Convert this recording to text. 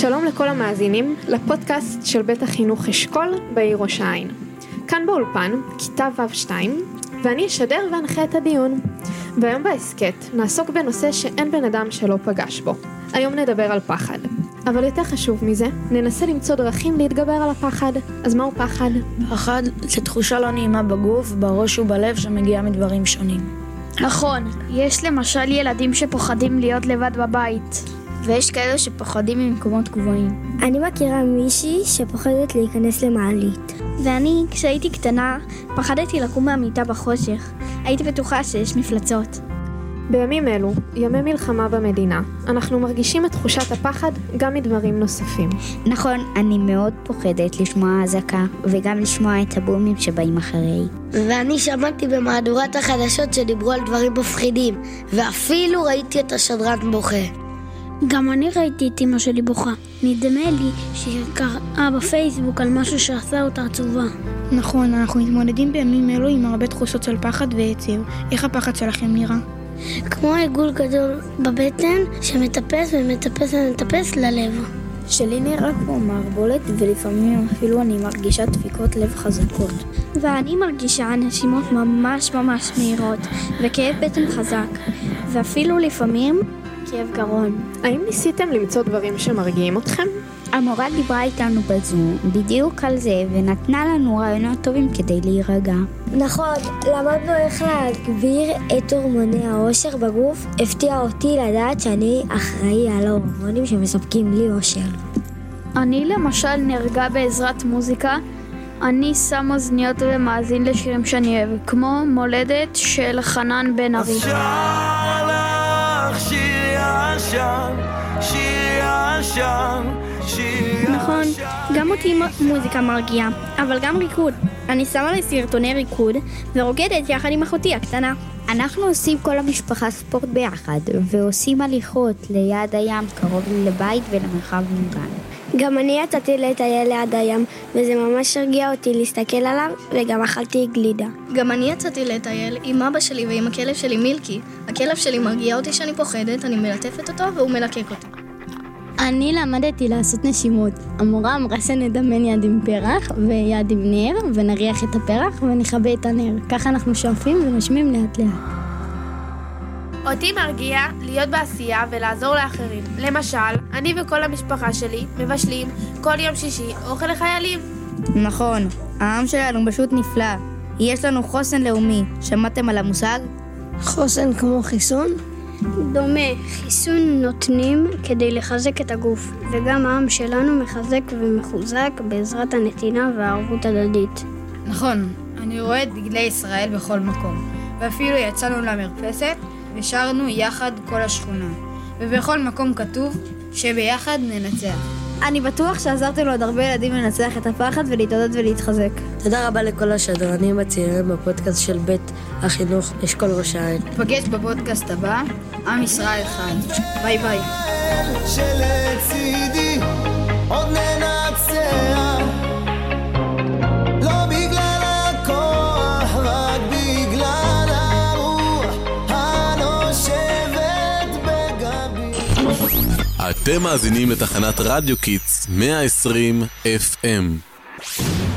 שלום לכל המאזינים לפודקאסט של בית החינוך אשכול בעיר ראש העין. כאן באולפן, כיתה ו'2, ואני אשדר ואנחה את הדיון. והיום בהסכת נעסוק בנושא שאין בן אדם שלא פגש בו. היום נדבר על פחד. אבל יותר חשוב מזה, ננסה למצוא דרכים להתגבר על הפחד. אז מהו פחד? פחד זה תחושה לא נעימה בגוף, בראש ובלב שמגיעה מדברים שונים. נכון, יש למשל ילדים שפוחדים להיות לבד בבית. ויש כאלה שפוחדים ממקומות גבוהים. אני מכירה מישהי שפוחדת להיכנס למעלית. ואני, כשהייתי קטנה, פחדתי לקום מהמיטה בחושך. הייתי בטוחה שיש מפלצות. בימים אלו, ימי מלחמה במדינה, אנחנו מרגישים את תחושת הפחד גם מדברים נוספים. נכון, אני מאוד פוחדת לשמוע אזעקה, וגם לשמוע את הבומים שבאים אחרי. ואני שמעתי במהדורת החדשות שדיברו על דברים מפחידים, ואפילו ראיתי את השדרן בוכה. גם אני ראיתי את אמא שלי בוכה. נדמה לי שהיא קראה בפייסבוק על משהו שעשה אותה עצובה. נכון, אנחנו מתמודדים בימים אלו עם הרבה תחושות של פחד ועצב. איך הפחד שלכם נראה? כמו עיגול גדול בבטן שמטפס ומטפס ומטפס ללב. שלי נראה כמו מערבולת ולפעמים אפילו אני מרגישה דפיקות לב חזקות. ואני מרגישה נשימות ממש ממש מהירות וכאב בטן חזק ואפילו לפעמים כאב גרון. האם ניסיתם למצוא דברים שמרגיעים אתכם? המורה דיברה איתנו בזום בדיוק על זה ונתנה לנו רעיונות טובים כדי להירגע. נכון, למדנו איך להגביר את הורמוני העושר בגוף. הפתיע אותי לדעת שאני אחראי על ההורמונים שמספקים לי עושר. אני למשל נרגע בעזרת מוזיקה. אני שם אוזניות ומאזין לשירים שאני אוהב, כמו מולדת של חנן בן ארי. נכון, גם אותי מוזיקה מרגיעה, אבל גם ריקוד. אני שמה לי סרטוני ריקוד ורוקדת יחד עם אחותי הקטנה. אנחנו עושים כל המשפחה ספורט ביחד, ועושים הליכות ליד הים קרוב לבית ולמרחב מוגן. גם אני יצאתי לטייל ליד הים, וזה ממש הרגיע אותי להסתכל עליו, וגם אכלתי גלידה. גם אני יצאתי לטייל עם אבא שלי ועם הכלב שלי מילקי. הכלב שלי מרגיע אותי שאני פוחדת, אני מלטפת אותו והוא מלקק אותי. אני למדתי לעשות נשימות. המורה אמרה שנדמן יד עם פרח ויד עם נר, ונריח את הפרח ונכבה את הנר. ככה אנחנו שואפים ונושמים לאט לאט. אותי מרגיע להיות בעשייה ולעזור לאחרים. למשל, אני וכל המשפחה שלי מבשלים כל יום שישי אוכל לחיילים. נכון, העם שלנו פשוט נפלא. יש לנו חוסן לאומי. שמעתם על המושג? חוסן כמו חיסון? דומה, חיסון נותנים כדי לחזק את הגוף, וגם העם שלנו מחזק ומחוזק בעזרת הנתינה והערבות הדדית. נכון, אני רואה את דגלי ישראל בכל מקום, ואפילו יצאנו למרפסת ושרנו יחד כל השכונה. ובכל מקום כתוב שביחד ננצח. אני בטוח שעזרתי לעוד הרבה ילדים לנצח את הפחד ולהתעודד ולהתחזק. תודה רבה לכל השדרנים הצעירים בפודקאסט של בית החינוך אשכול ראש העין. נפגש בפודקאסט הבא, עם ישראל חי. ביי ביי. אתם מאזינים לתחנת רדיו קיטס 120 FM